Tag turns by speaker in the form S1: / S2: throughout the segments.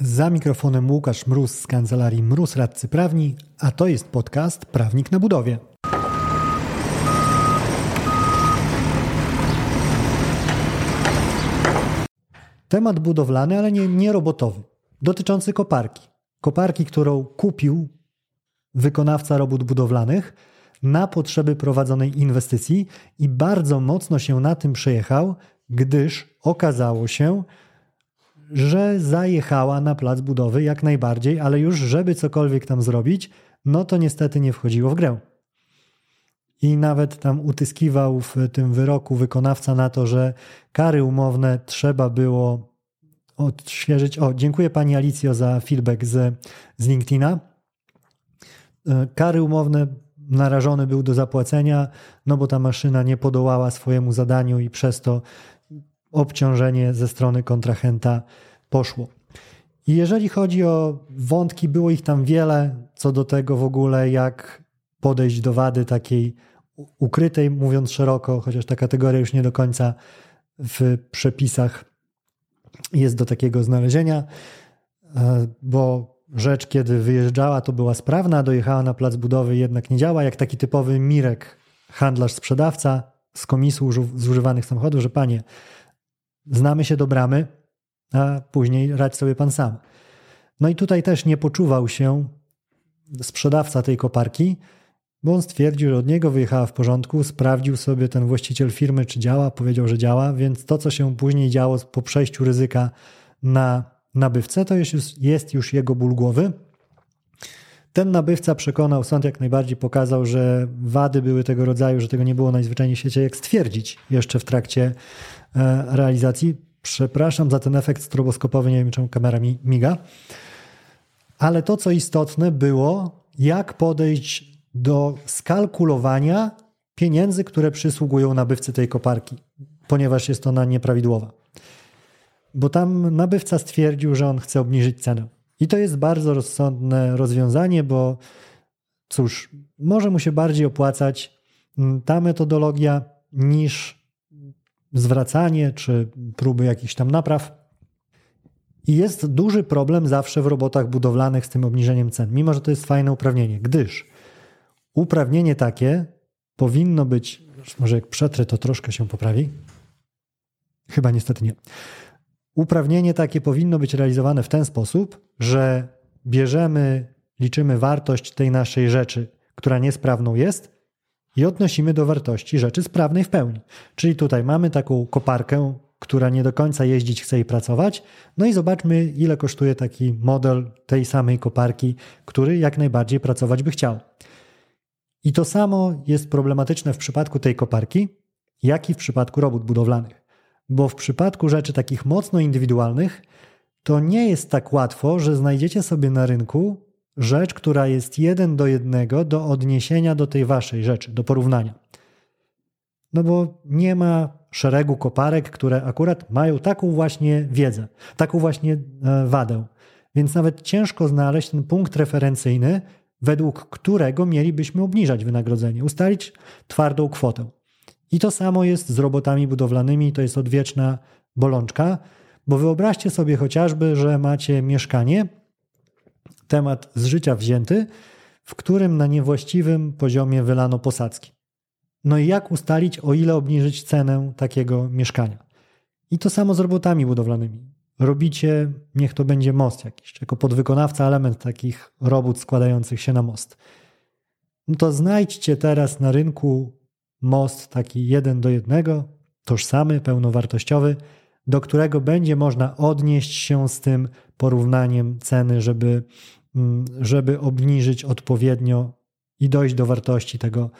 S1: Za mikrofonem Łukasz Mróz z kancelarii Mróz Radcy Prawni, a to jest podcast Prawnik na budowie. Temat budowlany, ale nie, nie robotowy, dotyczący koparki. Koparki, którą kupił wykonawca robót budowlanych na potrzeby prowadzonej inwestycji i bardzo mocno się na tym przejechał, gdyż okazało się, że zajechała na plac budowy jak najbardziej, ale już żeby cokolwiek tam zrobić, no to niestety nie wchodziło w grę. I nawet tam utyskiwał w tym wyroku wykonawca na to, że kary umowne trzeba było odświeżyć. O, dziękuję pani Alicjo za feedback z, z LinkedIna. E, kary umowne narażony był do zapłacenia, no bo ta maszyna nie podołała swojemu zadaniu i przez to obciążenie ze strony kontrahenta poszło. I jeżeli chodzi o wątki, było ich tam wiele, co do tego w ogóle, jak podejść do wady takiej ukrytej, mówiąc szeroko, chociaż ta kategoria już nie do końca w przepisach jest do takiego znalezienia, e, bo rzecz, kiedy wyjeżdżała, to była sprawna, dojechała na plac budowy, jednak nie działa, jak taki typowy Mirek, handlarz, sprzedawca z komisu zużywanych samochodów, że panie, znamy się do bramy, a później radź sobie pan sam. No i tutaj też nie poczuwał się sprzedawca tej koparki, bo on stwierdził, że od niego wyjechała w porządku, sprawdził sobie ten właściciel firmy, czy działa, powiedział, że działa, więc to, co się później działo po przejściu ryzyka na nabywcę, to jest już, jest już jego ból głowy. Ten nabywca przekonał, sąd jak najbardziej pokazał, że wady były tego rodzaju, że tego nie było najzwyczajniej w świecie, jak stwierdzić jeszcze w trakcie realizacji. Przepraszam za ten efekt stroboskopowy, nie wiem czemu kamera mi miga. Ale to, co istotne, było, jak podejść do skalkulowania pieniędzy, które przysługują nabywcy tej koparki, ponieważ jest ona nieprawidłowa. Bo tam nabywca stwierdził, że on chce obniżyć cenę. I to jest bardzo rozsądne rozwiązanie, bo cóż, może mu się bardziej opłacać mm, ta metodologia niż zwracanie czy próby jakichś tam napraw. I jest duży problem zawsze w robotach budowlanych z tym obniżeniem cen, mimo że to jest fajne uprawnienie, gdyż uprawnienie takie powinno być, może jak przetrę, to troszkę się poprawi. Chyba niestety nie. Uprawnienie takie powinno być realizowane w ten sposób, że bierzemy, liczymy wartość tej naszej rzeczy, która niesprawną jest, i odnosimy do wartości rzeczy sprawnej w pełni. Czyli tutaj mamy taką koparkę, która nie do końca jeździć chce i pracować. No i zobaczmy, ile kosztuje taki model tej samej koparki, który jak najbardziej pracować by chciał. I to samo jest problematyczne w przypadku tej koparki, jak i w przypadku robót budowlanych. Bo w przypadku rzeczy takich mocno indywidualnych, to nie jest tak łatwo, że znajdziecie sobie na rynku rzecz, która jest jeden do jednego do odniesienia do tej waszej rzeczy, do porównania. No bo nie ma szeregu koparek, które akurat mają taką właśnie wiedzę, taką właśnie e, wadę. Więc nawet ciężko znaleźć ten punkt referencyjny, według którego mielibyśmy obniżać wynagrodzenie, ustalić twardą kwotę. I to samo jest z robotami budowlanymi, to jest odwieczna bolączka, bo wyobraźcie sobie chociażby, że macie mieszkanie, temat z życia wzięty, w którym na niewłaściwym poziomie wylano posadzki. No i jak ustalić, o ile obniżyć cenę takiego mieszkania? I to samo z robotami budowlanymi. Robicie, niech to będzie most jakiś, jako podwykonawca element takich robót składających się na most. No to znajdźcie teraz na rynku most taki jeden do jednego, tożsamy, pełnowartościowy, do którego będzie można odnieść się z tym porównaniem ceny, żeby żeby obniżyć odpowiednio i dojść do wartości tego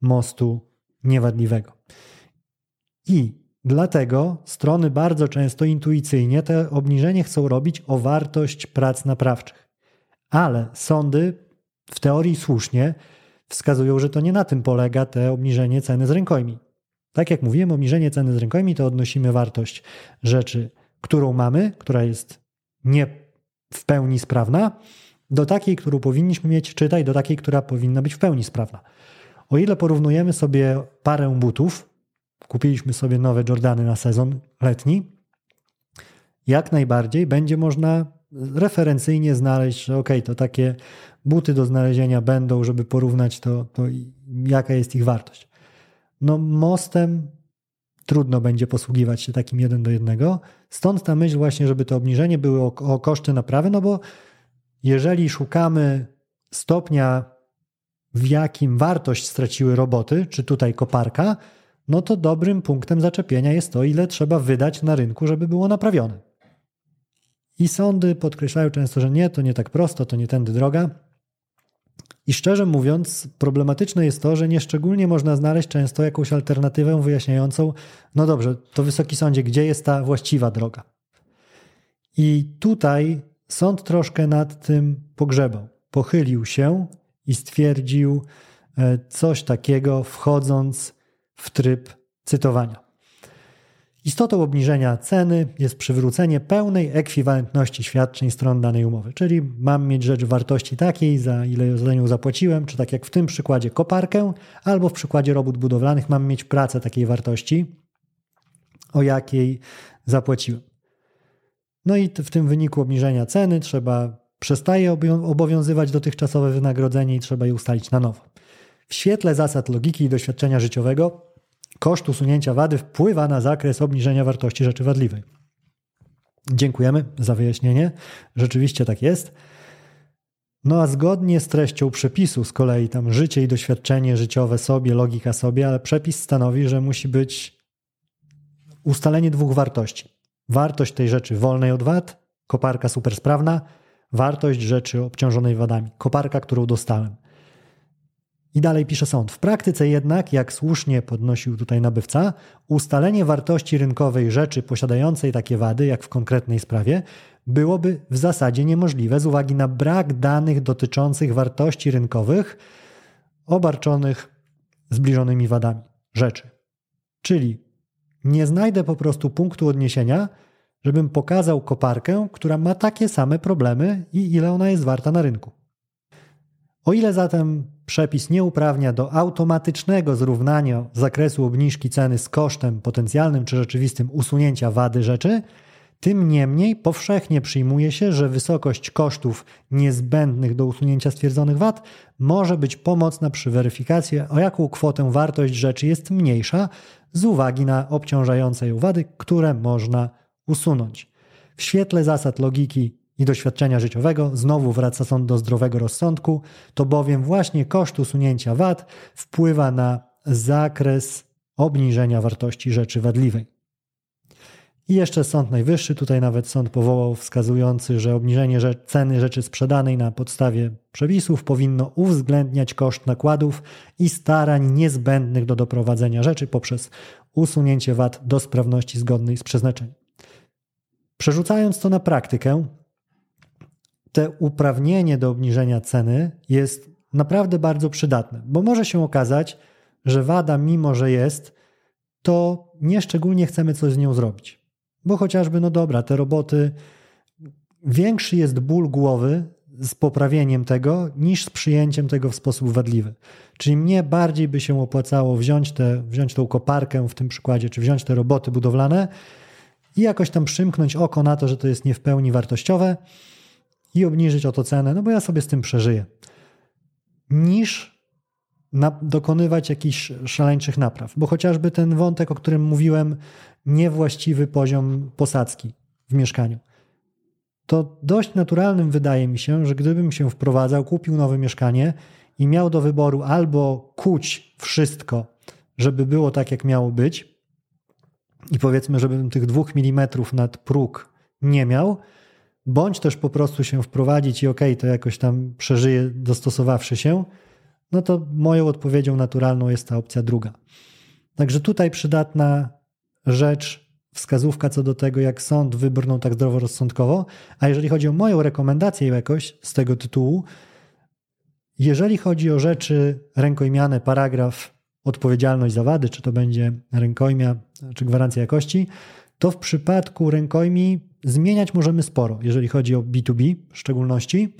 S1: mostu niewadliwego. I dlatego strony bardzo często intuicyjnie te obniżenie chcą robić o wartość prac naprawczych. Ale sądy w teorii słusznie wskazują, że to nie na tym polega te obniżenie ceny z rękojmi. Tak jak mówiłem, obniżenie ceny z rękojmi to odnosimy wartość rzeczy, którą mamy, która jest nie w pełni sprawna, do takiej, którą powinniśmy mieć, czytaj, do takiej, która powinna być w pełni sprawna. O ile porównujemy sobie parę butów, kupiliśmy sobie nowe Jordany na sezon letni, jak najbardziej będzie można referencyjnie znaleźć, że ok, to takie buty do znalezienia będą, żeby porównać to, to jaka jest ich wartość. No mostem trudno będzie posługiwać się takim jeden do jednego. Stąd ta myśl właśnie, żeby to obniżenie było o, o koszty naprawy, no bo jeżeli szukamy stopnia, w jakim wartość straciły roboty, czy tutaj koparka, no to dobrym punktem zaczepienia jest to, ile trzeba wydać na rynku, żeby było naprawione. I sądy podkreślają często, że nie, to nie tak prosto, to nie tędy droga. I szczerze mówiąc, problematyczne jest to, że nieszczególnie można znaleźć często jakąś alternatywę wyjaśniającą, no dobrze, to Wysoki Sądzie, gdzie jest ta właściwa droga? I tutaj sąd troszkę nad tym pogrzebał. Pochylił się i stwierdził e, coś takiego, wchodząc w tryb cytowania. Istotą obniżenia ceny jest przywrócenie pełnej ekwiwalentności świadczeń stron danej umowy. Czyli mam mieć rzecz wartości takiej, za ile za nią zapłaciłem, czy tak jak w tym przykładzie koparkę, albo w przykładzie robót budowlanych mam mieć pracę takiej wartości, o jakiej zapłaciłem. No i w tym wyniku obniżenia ceny trzeba przestaje obowiązywać dotychczasowe wynagrodzenie i trzeba je ustalić na nowo. W świetle zasad logiki i doświadczenia życiowego Koszt usunięcia wady wpływa na zakres obniżenia wartości rzeczy wadliwej. Dziękujemy za wyjaśnienie. Rzeczywiście tak jest. No a zgodnie z treścią przepisu, z kolei tam życie i doświadczenie życiowe sobie, logika sobie, ale przepis stanowi, że musi być ustalenie dwóch wartości. Wartość tej rzeczy wolnej od wad, koparka supersprawna, wartość rzeczy obciążonej wadami, koparka, którą dostałem. I dalej pisze sąd. W praktyce jednak, jak słusznie podnosił tutaj nabywca, ustalenie wartości rynkowej rzeczy posiadającej takie wady, jak w konkretnej sprawie, byłoby w zasadzie niemożliwe z uwagi na brak danych dotyczących wartości rynkowych obarczonych zbliżonymi wadami rzeczy. Czyli nie znajdę po prostu punktu odniesienia, żebym pokazał koparkę, która ma takie same problemy i ile ona jest warta na rynku. O ile zatem przepis nie uprawnia do automatycznego zrównania zakresu obniżki ceny z kosztem potencjalnym czy rzeczywistym usunięcia wady rzeczy, tym niemniej powszechnie przyjmuje się, że wysokość kosztów niezbędnych do usunięcia stwierdzonych wad może być pomocna przy weryfikacji, o jaką kwotę wartość rzeczy jest mniejsza z uwagi na obciążające ją wady, które można usunąć. W świetle zasad logiki i doświadczenia życiowego, znowu wraca sąd do zdrowego rozsądku, to bowiem właśnie koszt usunięcia wad wpływa na zakres obniżenia wartości rzeczy wadliwej. I jeszcze Sąd Najwyższy, tutaj nawet sąd powołał wskazujący, że obniżenie ceny rzeczy sprzedanej na podstawie przepisów powinno uwzględniać koszt nakładów i starań niezbędnych do doprowadzenia rzeczy poprzez usunięcie wad do sprawności zgodnej z przeznaczeniem. Przerzucając to na praktykę, te uprawnienie do obniżenia ceny jest naprawdę bardzo przydatne, bo może się okazać, że wada, mimo że jest, to nieszczególnie chcemy coś z nią zrobić. Bo chociażby, no dobra, te roboty, większy jest ból głowy z poprawieniem tego, niż z przyjęciem tego w sposób wadliwy. Czyli mnie bardziej by się opłacało wziąć, te, wziąć tą koparkę w tym przykładzie, czy wziąć te roboty budowlane i jakoś tam przymknąć oko na to, że to jest nie w pełni wartościowe, i obniżyć o to cenę, no bo ja sobie z tym przeżyję, niż na, dokonywać jakichś szaleńczych napraw. Bo chociażby ten wątek, o którym mówiłem, niewłaściwy poziom posadzki w mieszkaniu. To dość naturalnym wydaje mi się, że gdybym się wprowadzał, kupił nowe mieszkanie i miał do wyboru albo kuć wszystko, żeby było tak, jak miało być, i powiedzmy, żebym tych dwóch milimetrów nad próg nie miał, bądź też po prostu się wprowadzić i okej, okay, to jakoś tam przeżyje dostosowawszy się, no to moją odpowiedzią naturalną jest ta opcja druga. Także tutaj przydatna rzecz, wskazówka co do tego, jak sąd wybrnął tak zdroworozsądkowo, a jeżeli chodzi o moją rekomendację jakoś z tego tytułu, jeżeli chodzi o rzeczy rękojmiane, paragraf odpowiedzialność za wady, czy to będzie rękojmia, czy gwarancja jakości, to w przypadku rękojmi zmieniać możemy sporo, jeżeli chodzi o B2B w szczególności.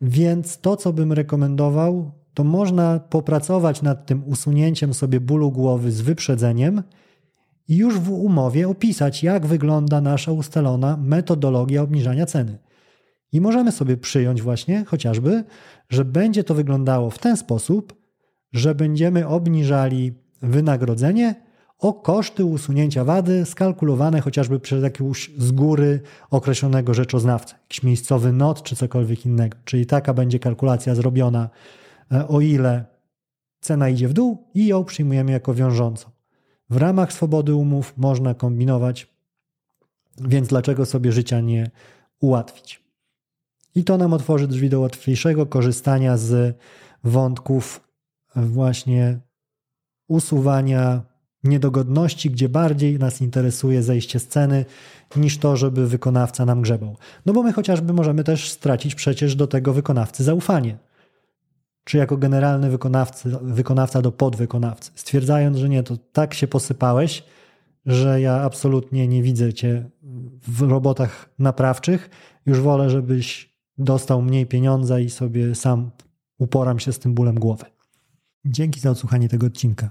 S1: Więc to, co bym rekomendował, to można popracować nad tym usunięciem sobie bólu głowy z wyprzedzeniem i już w umowie opisać, jak wygląda nasza ustalona metodologia obniżania ceny. I możemy sobie przyjąć właśnie chociażby, że będzie to wyglądało w ten sposób, że będziemy obniżali wynagrodzenie o koszty usunięcia wady skalkulowane chociażby przez jakiegoś z góry określonego rzeczoznawcę, jakiś miejscowy not czy cokolwiek innego. Czyli taka będzie kalkulacja zrobiona, o ile cena idzie w dół i ją przyjmujemy jako wiążącą. W ramach swobody umów można kombinować, więc dlaczego sobie życia nie ułatwić? I to nam otworzy drzwi do łatwiejszego korzystania z wątków właśnie usuwania niedogodności, gdzie bardziej nas interesuje zejście z ceny niż to, żeby wykonawca nam grzebał. No bo my chociażby możemy też stracić przecież do tego wykonawcy zaufanie. Czy jako generalny wykonawcy, wykonawca do podwykonawcy, stwierdzając, że nie, to tak się posypałeś, że ja absolutnie nie widzę cię w robotach naprawczych, już wolę, żebyś dostał mniej pieniądza i sobie sam uporam się z tym bólem głowy. Dzięki za odsłuchanie tego odcinka.